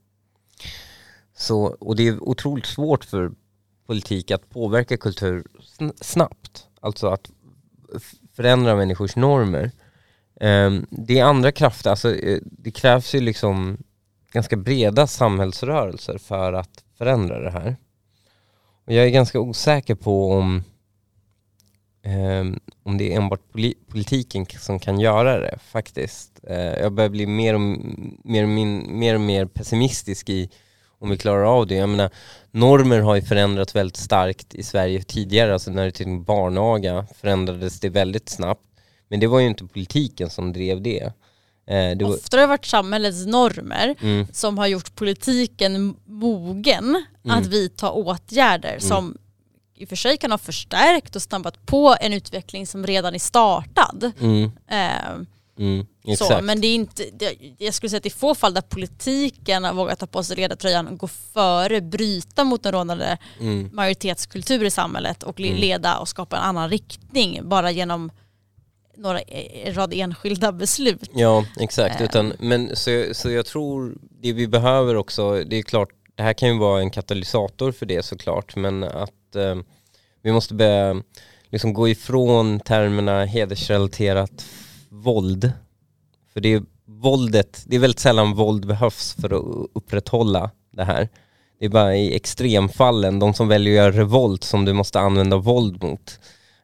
Så, och det är otroligt svårt för politik att påverka kultur snabbt. Alltså att förändra människors normer. Ehm, det är andra krafter, alltså eh, det krävs ju liksom ganska breda samhällsrörelser för att förändra det här. Och jag är ganska osäker på om, eh, om det är enbart poli politiken som kan göra det faktiskt. Eh, jag börjar bli mer och mer, min, mer, och mer pessimistisk i om vi klarar av det. Jag menar, normer har ju förändrats väldigt starkt i Sverige tidigare, alltså när det till barnaga förändrades det väldigt snabbt. Men det var ju inte politiken som drev det. Eh. Ofta har det varit samhällets normer mm. som har gjort politiken mogen mm. att vidta åtgärder mm. som i och för sig kan ha förstärkt och snabbat på en utveckling som redan är startad. Mm. Eh, Mm, så, men det är inte, det, jag skulle säga att det är få fall där politiken har vågat ta på sig ledartröjan och gå före, bryta mot den rådande mm. majoritetskultur i samhället och leda och skapa en annan riktning bara genom några en rad enskilda beslut. Ja exakt, Utan, men så, så jag tror det vi behöver också, det är klart det här kan ju vara en katalysator för det såklart men att eh, vi måste börja liksom gå ifrån termerna hedersrelaterat våld. För det är våldet, det är väldigt sällan våld behövs för att upprätthålla det här. Det är bara i extremfallen, de som väljer att göra revolt som du måste använda våld mot.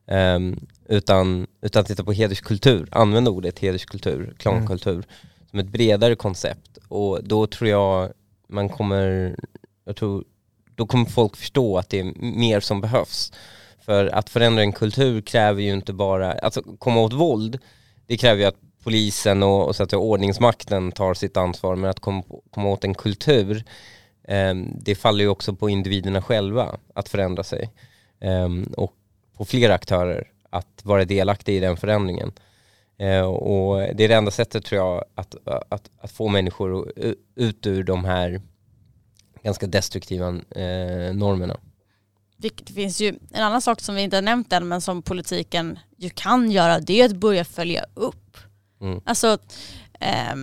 Um, utan, utan titta på hederskultur, använda ordet hederskultur, klankultur mm. som ett bredare koncept. Och då tror jag man kommer, jag tror, då kommer folk förstå att det är mer som behövs. För att förändra en kultur kräver ju inte bara, alltså komma åt våld, det kräver ju att polisen och, och så att ordningsmakten tar sitt ansvar, men att komma, komma åt en kultur, eh, det faller ju också på individerna själva att förändra sig. Eh, och på flera aktörer att vara delaktiga i den förändringen. Eh, och det är det enda sättet tror jag att, att, att få människor ut ur de här ganska destruktiva eh, normerna. Det finns ju en annan sak som vi inte har nämnt än men som politiken ju kan göra det är att börja följa upp. Mm. Alltså eh,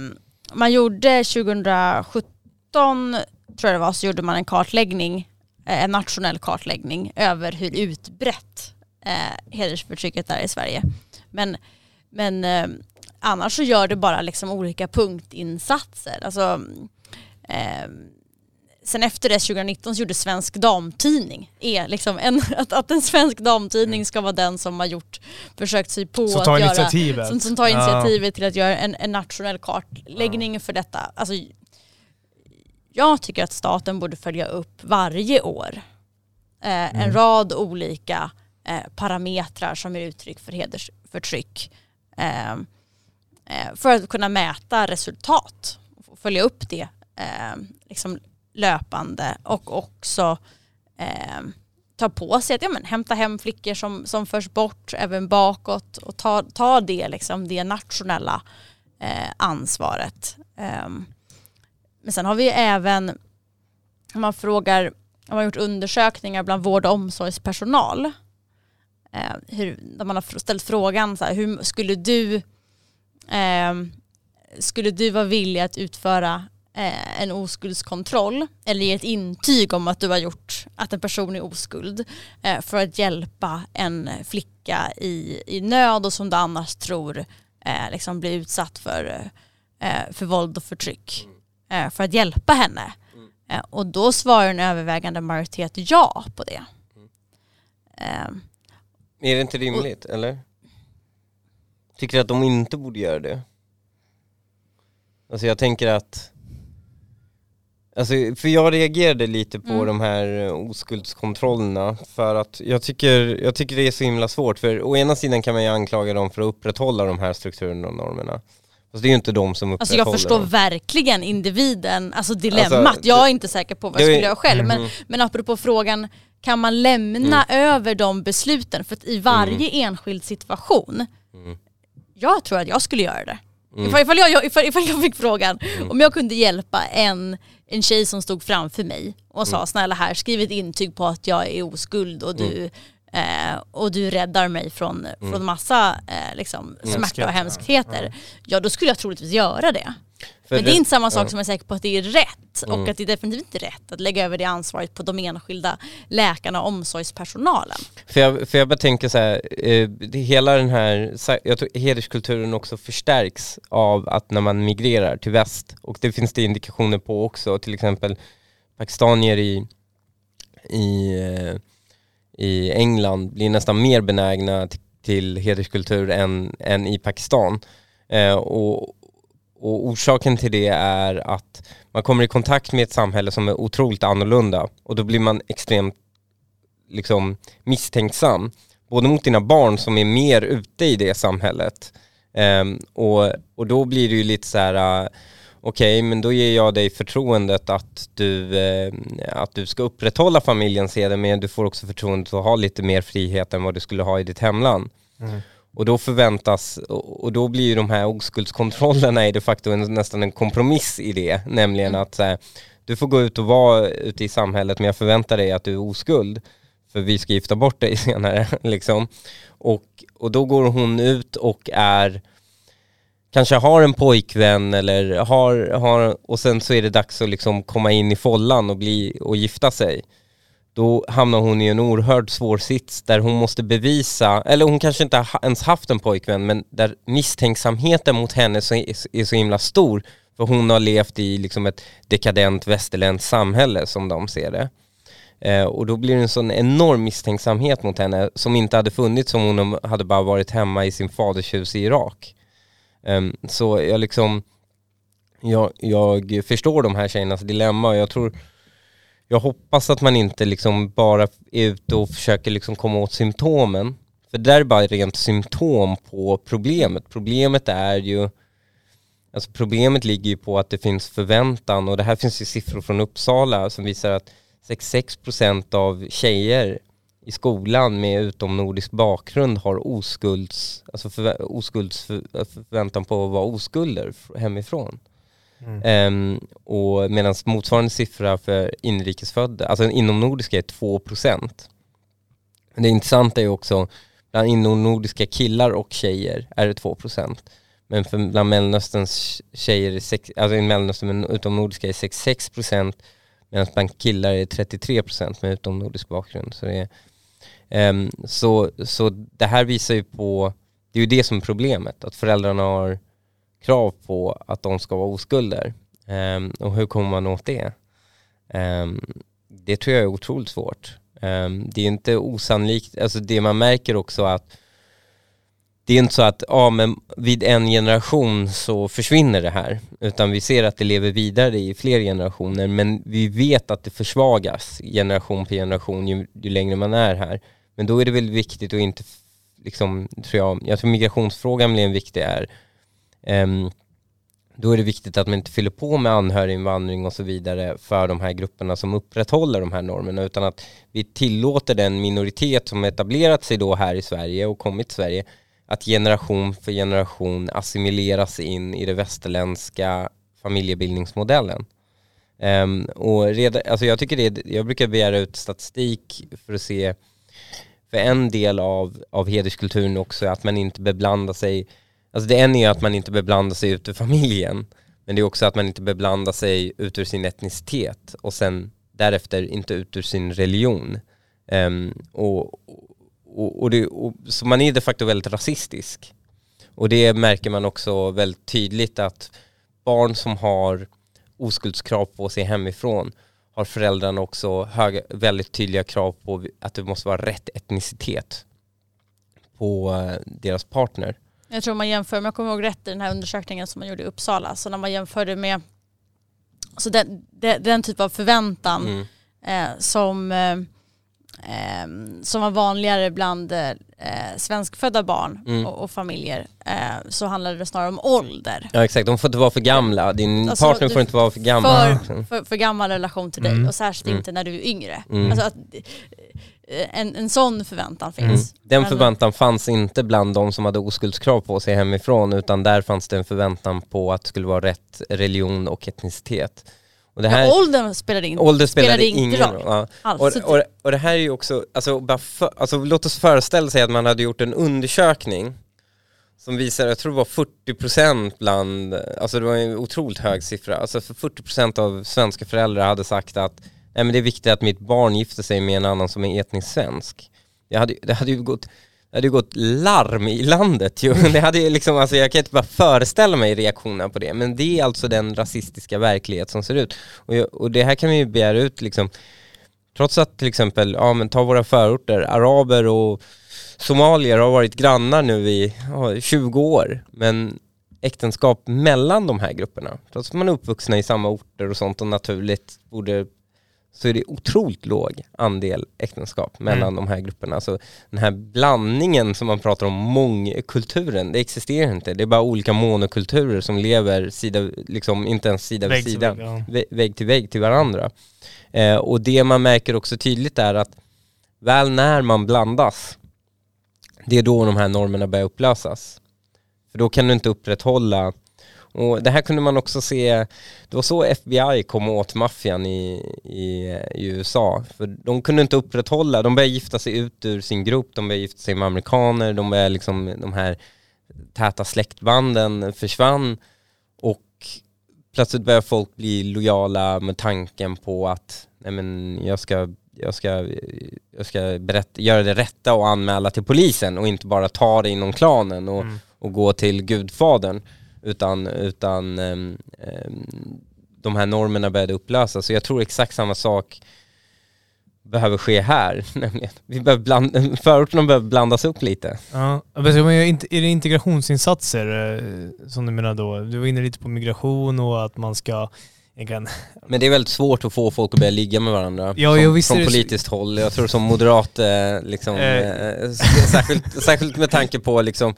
man gjorde 2017 tror jag det var så gjorde man en kartläggning, eh, en nationell kartläggning över hur utbrett eh, hedersförtrycket är i Sverige. Men, men eh, annars så gör det bara liksom olika punktinsatser. Alltså, eh, sen efter det 2019 så gjorde Svensk Damtidning, är liksom en, att, att en svensk damtidning ska vara den som har gjort, försökt sig på som tar att initiativet. göra, som, som tar initiativet ja. till att göra en, en nationell kartläggning ja. för detta. Alltså, jag tycker att staten borde följa upp varje år eh, en mm. rad olika eh, parametrar som är uttryck för hedersförtryck ehm, eh, för att kunna mäta resultat och följa upp det ehm, liksom löpande och också ehm, ta på sig att ja, men, hämta hem flickor som, som förs bort även bakåt och ta, ta det, liksom, det nationella eh, ansvaret. Men sen har vi även, om man frågar, om man har gjort undersökningar bland vård och omsorgspersonal, hur, där man har ställt frågan så här, hur skulle du eh, skulle du vara villig att utföra eh, en oskuldskontroll eller ge ett intyg om att du har gjort att en person är oskuld eh, för att hjälpa en flicka i, i nöd och som du annars tror eh, liksom blir utsatt för, eh, för våld och förtryck eh, för att hjälpa henne. Eh, och då svarar en övervägande majoritet ja på det. Är det inte rimligt, och, eller? Tycker du att de inte borde göra det? Alltså jag tänker att Alltså, för jag reagerade lite på mm. de här eh, oskuldskontrollerna för att jag tycker, jag tycker det är så himla svårt för å ena sidan kan man ju anklaga dem för att upprätthålla de här strukturerna och normerna. Fast det är ju inte de som upprätthåller Alltså jag förstår dem. verkligen individen, alltså dilemmat. Alltså, jag är inte säker på vad jag skulle göra själv men, mhm. men apropå frågan, kan man lämna mm. över de besluten? För att i varje mm. enskild situation, mm. jag tror att jag skulle göra det. Mm. Ifall, ifall, jag, ifall, ifall jag fick frågan mm. om jag kunde hjälpa en, en tjej som stod framför mig och sa mm. snälla här skriv ett intyg på att jag är oskuld och du mm. Eh, och du räddar mig från, mm. från massa eh, liksom, smärta och hemskheter. Ja. ja då skulle jag troligtvis göra det. För Men det är inte samma sak ja. som jag är säker på att det är rätt mm. och att det är definitivt inte rätt att lägga över det ansvaret på de enskilda läkarna och omsorgspersonalen. För jag, för jag bara tänker så här, eh, hela den här, jag tror hederskulturen också förstärks av att när man migrerar till väst och det finns det indikationer på också, till exempel pakistanier i, i, eh, i England blir nästan mer benägna till, till hederskultur än, än i Pakistan. Eh, och, och orsaken till det är att man kommer i kontakt med ett samhälle som är otroligt annorlunda och då blir man extremt liksom, misstänksam. Både mot dina barn som är mer ute i det samhället um, och, och då blir det ju lite så här uh, okej, okay, men då ger jag dig förtroendet att du, eh, att du ska upprätthålla familjens seder men du får också förtroendet att ha lite mer frihet än vad du skulle ha i ditt hemland. Mm. Och då förväntas, och då blir ju de här oskuldskontrollerna de facto en, nästan en kompromiss i det, nämligen mm. att här, du får gå ut och vara ute i samhället men jag förväntar dig att du är oskuld för vi ska gifta bort dig senare liksom. Och, och då går hon ut och är kanske har en pojkvän eller har, har och sen så är det dags att liksom komma in i follan och, bli, och gifta sig då hamnar hon i en oerhört svår sits där hon måste bevisa, eller hon kanske inte ens haft en pojkvän, men där misstänksamheten mot henne är så himla stor för hon har levt i liksom ett dekadent västerländskt samhälle som de ser det. Eh, och då blir det en sån enorm misstänksamhet mot henne som inte hade funnits om hon hade bara varit hemma i sin faders hus i Irak. Eh, så jag liksom, jag, jag förstår de här tjejernas dilemma och jag tror jag hoppas att man inte liksom bara är ute och försöker liksom komma åt symptomen. För det där är bara rent symptom på problemet. Problemet är ju, alltså problemet ligger ju på att det finns förväntan och det här finns ju siffror från Uppsala som visar att 66% av tjejer i skolan med utomnordisk bakgrund har oskulds, alltså för, oskuldsförväntan på att vara oskulder hemifrån. Mm. Um, och medan motsvarande siffra för inrikesfödda, alltså inomnordiska är 2%. Det intressanta är också, bland inomnordiska killar och tjejer är det 2%. Men för bland Mellanösterns tjejer, sex, alltså i Mellanöstern men utomnordiska är 66% medan bland killar är det 33% med utomnordisk bakgrund. Så det, är, um, så, så det här visar ju på, det är ju det som är problemet, att föräldrarna har krav på att de ska vara oskulder. Um, och hur kommer man åt det? Um, det tror jag är otroligt svårt. Um, det är inte osannolikt, alltså det man märker också att det är inte så att ja, men vid en generation så försvinner det här, utan vi ser att det lever vidare i fler generationer, men vi vet att det försvagas generation på generation ju, ju längre man är här. Men då är det väl viktigt att inte, liksom, tror jag, jag tror migrationsfrågan blir en viktig är, Ehm, då är det viktigt att man inte fyller på med anhöriginvandring och så vidare för de här grupperna som upprätthåller de här normerna utan att vi tillåter den minoritet som etablerat sig då här i Sverige och kommit till Sverige att generation för generation assimileras in i det västerländska familjebildningsmodellen. Um, och reda, alltså jag, tycker det, jag brukar begära ut statistik för att se, för en del av, av hederskulturen också, att man inte beblandar sig Alltså det ena är att man inte beblandar sig ut ur familjen, men det är också att man inte beblandar sig ut ur sin etnicitet och sen därefter inte ut ur sin religion. Um, och, och, och, det, och, så man är de facto väldigt rasistisk. Och det märker man också väldigt tydligt att barn som har oskuldskrav på sig hemifrån har föräldrarna också höga, väldigt tydliga krav på att det måste vara rätt etnicitet på eh, deras partner. Jag tror man jämför, om jag kommer ihåg rätt i den här undersökningen som man gjorde i Uppsala, så när man jämförde med så den, den, den typ av förväntan mm. eh, som, eh, eh som var vanligare bland eh, svenskfödda barn mm. och, och, familjer eh, så handlade det snarare om ålder. Ja exakt, de får inte vara för gamla. Din alltså, partner får inte vara för gammal. För, för, för gammal relation till dig mm. och särskilt mm. inte när du är yngre. Mm. Alltså att, en, en sån förväntan mm. finns. Mm. Den förväntan fanns inte bland de som hade oskuldskrav på sig hemifrån utan där fanns det en förväntan på att det skulle vara rätt religion och etnicitet. Och det här, ja, åldern spelade, in, ålder spelade, spelade ingen roll. Ja. Och, och, och, det här är ju också, alltså, bara för, alltså, låt oss föreställa sig att man hade gjort en undersökning som visar, jag tror det var 40% bland, alltså det var en otroligt hög siffra, alltså för 40% av svenska föräldrar hade sagt att nej men det är viktigt att mitt barn gifter sig med en annan som är etnisk svensk. Det hade, det hade ju gått, det hade gått larm i landet ju. Det hade ju liksom, alltså jag kan inte bara föreställa mig reaktionerna på det, men det är alltså den rasistiska verklighet som ser ut. Och, och det här kan vi ju begära ut liksom, trots att till exempel, ja men ta våra förorter, araber och somalier har varit grannar nu i ja, 20 år, men äktenskap mellan de här grupperna, trots att man är uppvuxna i samma orter och sånt och naturligt borde så är det otroligt låg andel äktenskap mellan mm. de här grupperna. Så den här blandningen som man pratar om, mångkulturen, det existerar inte. Det är bara olika monokulturer som lever sida, liksom inte ens sida vid sida, vägg, vägg till vägg till varandra. Eh, och det man märker också tydligt är att väl när man blandas, det är då de här normerna börjar upplösas. För då kan du inte upprätthålla och det här kunde man också se, det var så FBI kom åt maffian i, i, i, USA. För de kunde inte upprätthålla, de började gifta sig ut ur sin grupp, de började gifta sig med amerikaner, de började liksom, de här täta släktbanden försvann och plötsligt började folk bli lojala med tanken på att nej men jag ska jag ska, jag ska berätta, göra det rätta och anmäla till polisen och inte bara ta det inom klanen och, mm. och gå till gudfadern utan, utan um, um, de här normerna började upplösas. Så jag tror exakt samma sak behöver ske här. Vi behöver bland, förorterna behöver blandas upp lite. Ja, är det integrationsinsatser eh, som du menar då? Du var inne lite på migration och att man ska kan... Men det är väldigt svårt att få folk att börja ligga med varandra ja, som, från politiskt så... håll. Jag tror som moderat, eh, liksom, eh. eh särskilt, särskilt med tanke på liksom,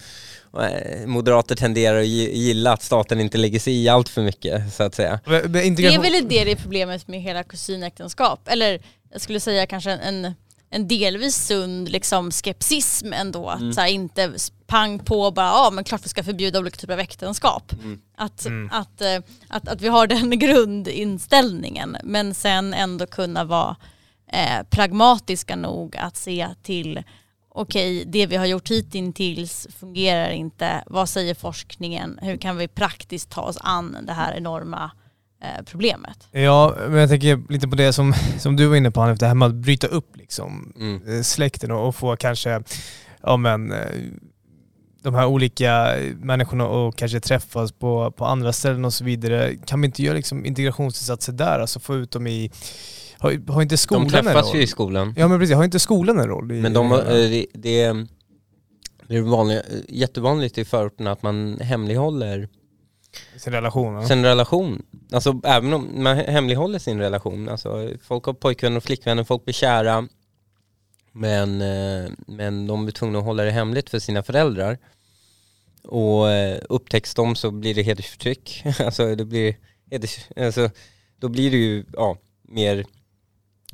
moderater tenderar att gilla att staten inte lägger sig i allt för mycket så att säga. Det är väl det det är problemet med hela kusinäktenskap, eller jag skulle säga kanske en, en delvis sund liksom, skepsism ändå. Mm. Att så här, inte pang på bara, ja men klart vi ska förbjuda olika typer av äktenskap. Mm. Att, mm. Att, att, eh, att, att vi har den grundinställningen men sen ändå kunna vara eh, pragmatiska nog att se till okej, det vi har gjort hittills fungerar inte. Vad säger forskningen? Hur kan vi praktiskt ta oss an det här enorma eh, problemet? Ja, men jag tänker lite på det som, som du var inne på Hanif, det här med att bryta upp liksom, mm. Eh, släkten och, och, få kanske, ja men, eh, de här olika människorna och kanske träffas på, på andra ställen och så vidare. Kan vi inte göra liksom integrationsinsatser där, alltså få ut dem i har, har inte skolan De träffas ju i skolan. Ja men precis, har inte skolan en roll? I, men de, det, det, det är vanligt, jättevanligt i förorterna att man hemlighåller sin relation? Ja. Sin relation. Alltså även om man hemlighåller sin relation. Alltså folk har pojkvänner och flickvänner, folk blir kära. Men, eh, men de blir tvungna att hålla det hemligt för sina föräldrar. Och eh, upptäcks de så blir det hedersförtryck. alltså det blir, heders, alltså, då blir det ju, ja, mer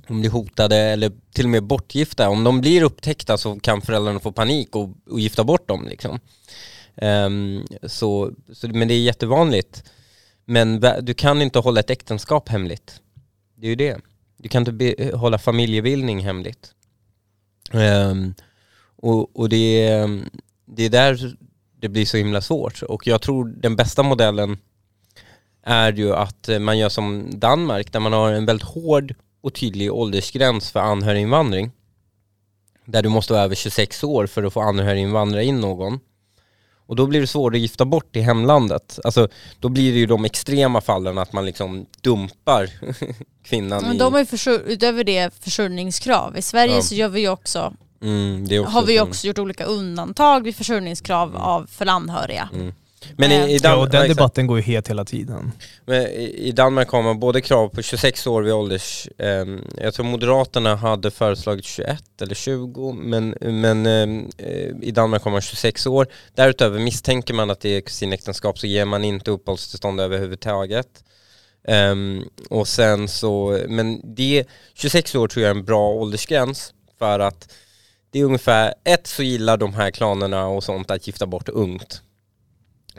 de blir hotade eller till och med bortgifta. Om de blir upptäckta så kan föräldrarna få panik och, och gifta bort dem. Liksom. Um, så, så, men det är jättevanligt. Men du kan inte hålla ett äktenskap hemligt. Det är ju det. Du kan inte be, hålla familjebildning hemligt. Um, och, och det, är, det är där det blir så himla svårt. Och jag tror den bästa modellen är ju att man gör som Danmark där man har en väldigt hård och tydlig åldersgräns för anhöriginvandring. Där du måste vara över 26 år för att få anhöriginvandra in någon. Och då blir det svårt att gifta bort i hemlandet. Alltså då blir det ju de extrema fallen att man liksom dumpar kvinnan Men de har ju utöver det försörjningskrav. I Sverige ja. så gör vi ju också, mm, har vi ju också gjort olika undantag vid försörjningskrav mm. av för anhöriga. Mm. Men i, i Dan- ja, och den debatten går ju het hela tiden. Men i, i Danmark har man både krav på 26 år vid ålders... Eh, jag tror Moderaterna hade föreslagit 21 eller 20, men, men eh, i Danmark har man 26 år. Därutöver misstänker man att det är kusinäktenskap så ger man inte uppehållstillstånd överhuvudtaget. Um, och sen så, men det, 26 år tror jag är en bra åldersgräns för att det är ungefär, ett så gillar de här klanerna och sånt att gifta bort ungt.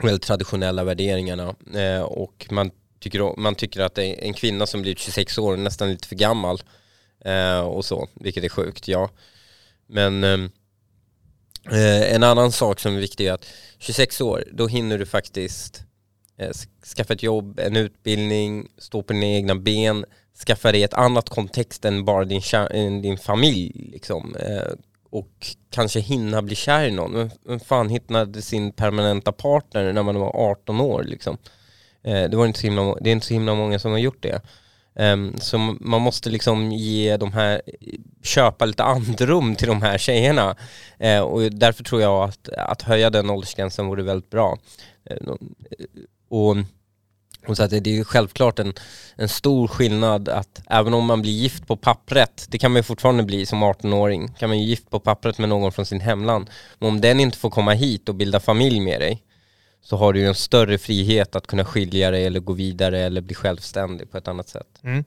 Väldigt traditionella värderingarna eh, och man tycker, man tycker att en kvinna som blir 26 år är nästan lite för gammal eh, och så, vilket är sjukt, ja. Men ehm, eh, en annan sak som är viktig är att 26 år, då hinner du faktiskt eh, skaffa ett jobb, en utbildning, stå på dina egna ben, skaffa dig ett annat kontext än bara din, eh, din familj liksom. Eh, och kanske hinna bli kär i någon. Vem fan hittade sin permanenta partner när man var 18 år liksom? Eh, det, var inte så himla, det är inte så himla många som har gjort det. Ehm, så man måste liksom ge de här, köpa lite andrum till de här tjejerna. Eh, och därför tror jag att, att höja den åldersgränsen vore väldigt bra. Eh, och, och så att det, är självklart en, en stor skillnad att även om man blir gift på pappret, det kan man ju fortfarande bli som 18-åring, kan man ju gift på pappret med någon från sin hemland. Men om den inte får komma hit och bilda familj med dig, så har du ju en större frihet att kunna skilja dig eller gå vidare eller bli självständig på ett annat sätt. Mm.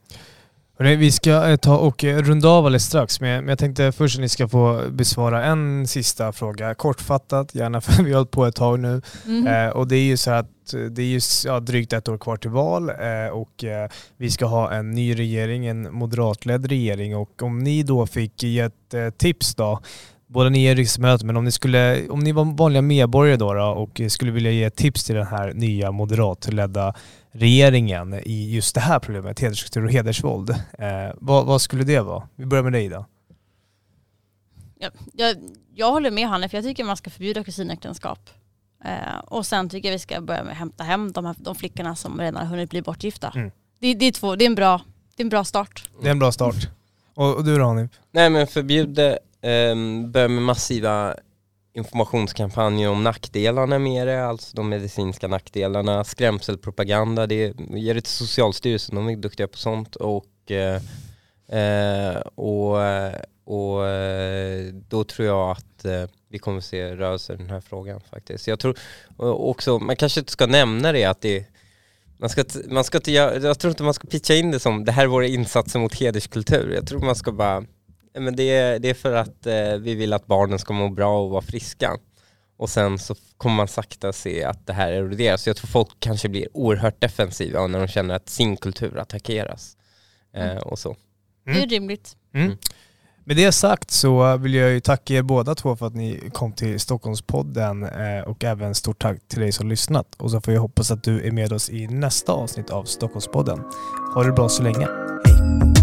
Vi ska eh, ta och eh, runda av alldeles strax, men jag tänkte först att ni ska få besvara en sista fråga. Kortfattat, gärna för vi har hållit på ett tag nu. Mm. Eh, och det är ju så att Eh, det är ju ja, drygt ett år kvar till val eh, och eh, vi ska ha en ny regering, en moderatledd regering. Och om ni då fick ge ett tips då båda ni är riksdagsledamöter, men om ni, skulle, om ni var vanliga medborgare då, då och skulle vilja ge tips till den här nya moderatledda regeringen i just det här problemet, hederskultur och hedersvåld. Eh, vad, vad, skulle det vara? Vi börjar med dig då. Ja, jag, jag håller med Hanne, för jag tycker man ska förbjuda kusinäktenskap. Eh, och sen tycker jag vi ska börja med att hämta hem de, här, de flickorna som redan har hunnit bli bortgifta. Mm. Det, det, är två, det, är en bra, det är en bra start. Det är en bra start. Och, och du då Hanif? Nej men förbjud um, börja med massiva informationskampanjer om nackdelarna med det, alltså de medicinska nackdelarna, skrämselpropaganda, det ger det till Socialstyrelsen, de är duktiga på sånt och, eh, eh och, och eh, då tror jag att eh, vi kommer se rörelse i den här frågan faktiskt. Jag tror också, man kanske inte ska nämna det att det man ska, man ska inte, jag, jag tror inte man ska pitcha in det som det här är våra insatser mot hederskultur. Jag tror man ska bara men det, är, det är för att eh, vi vill att barnen ska må bra och vara friska. Och sen så kommer man sakta se att det här eroderas. Så jag tror folk kanske blir oerhört defensiva när de känner att sin kultur attackeras. Eh, mm. och så. Mm. Det är mm. rimligt. Mm. Med det sagt så vill jag ju tacka er båda två för att ni kom till Stockholmspodden eh, och även stort tack till dig som lyssnat. Och så får jag hoppas att du är med oss i nästa avsnitt av Stockholmspodden. Ha det bra så länge. Hej!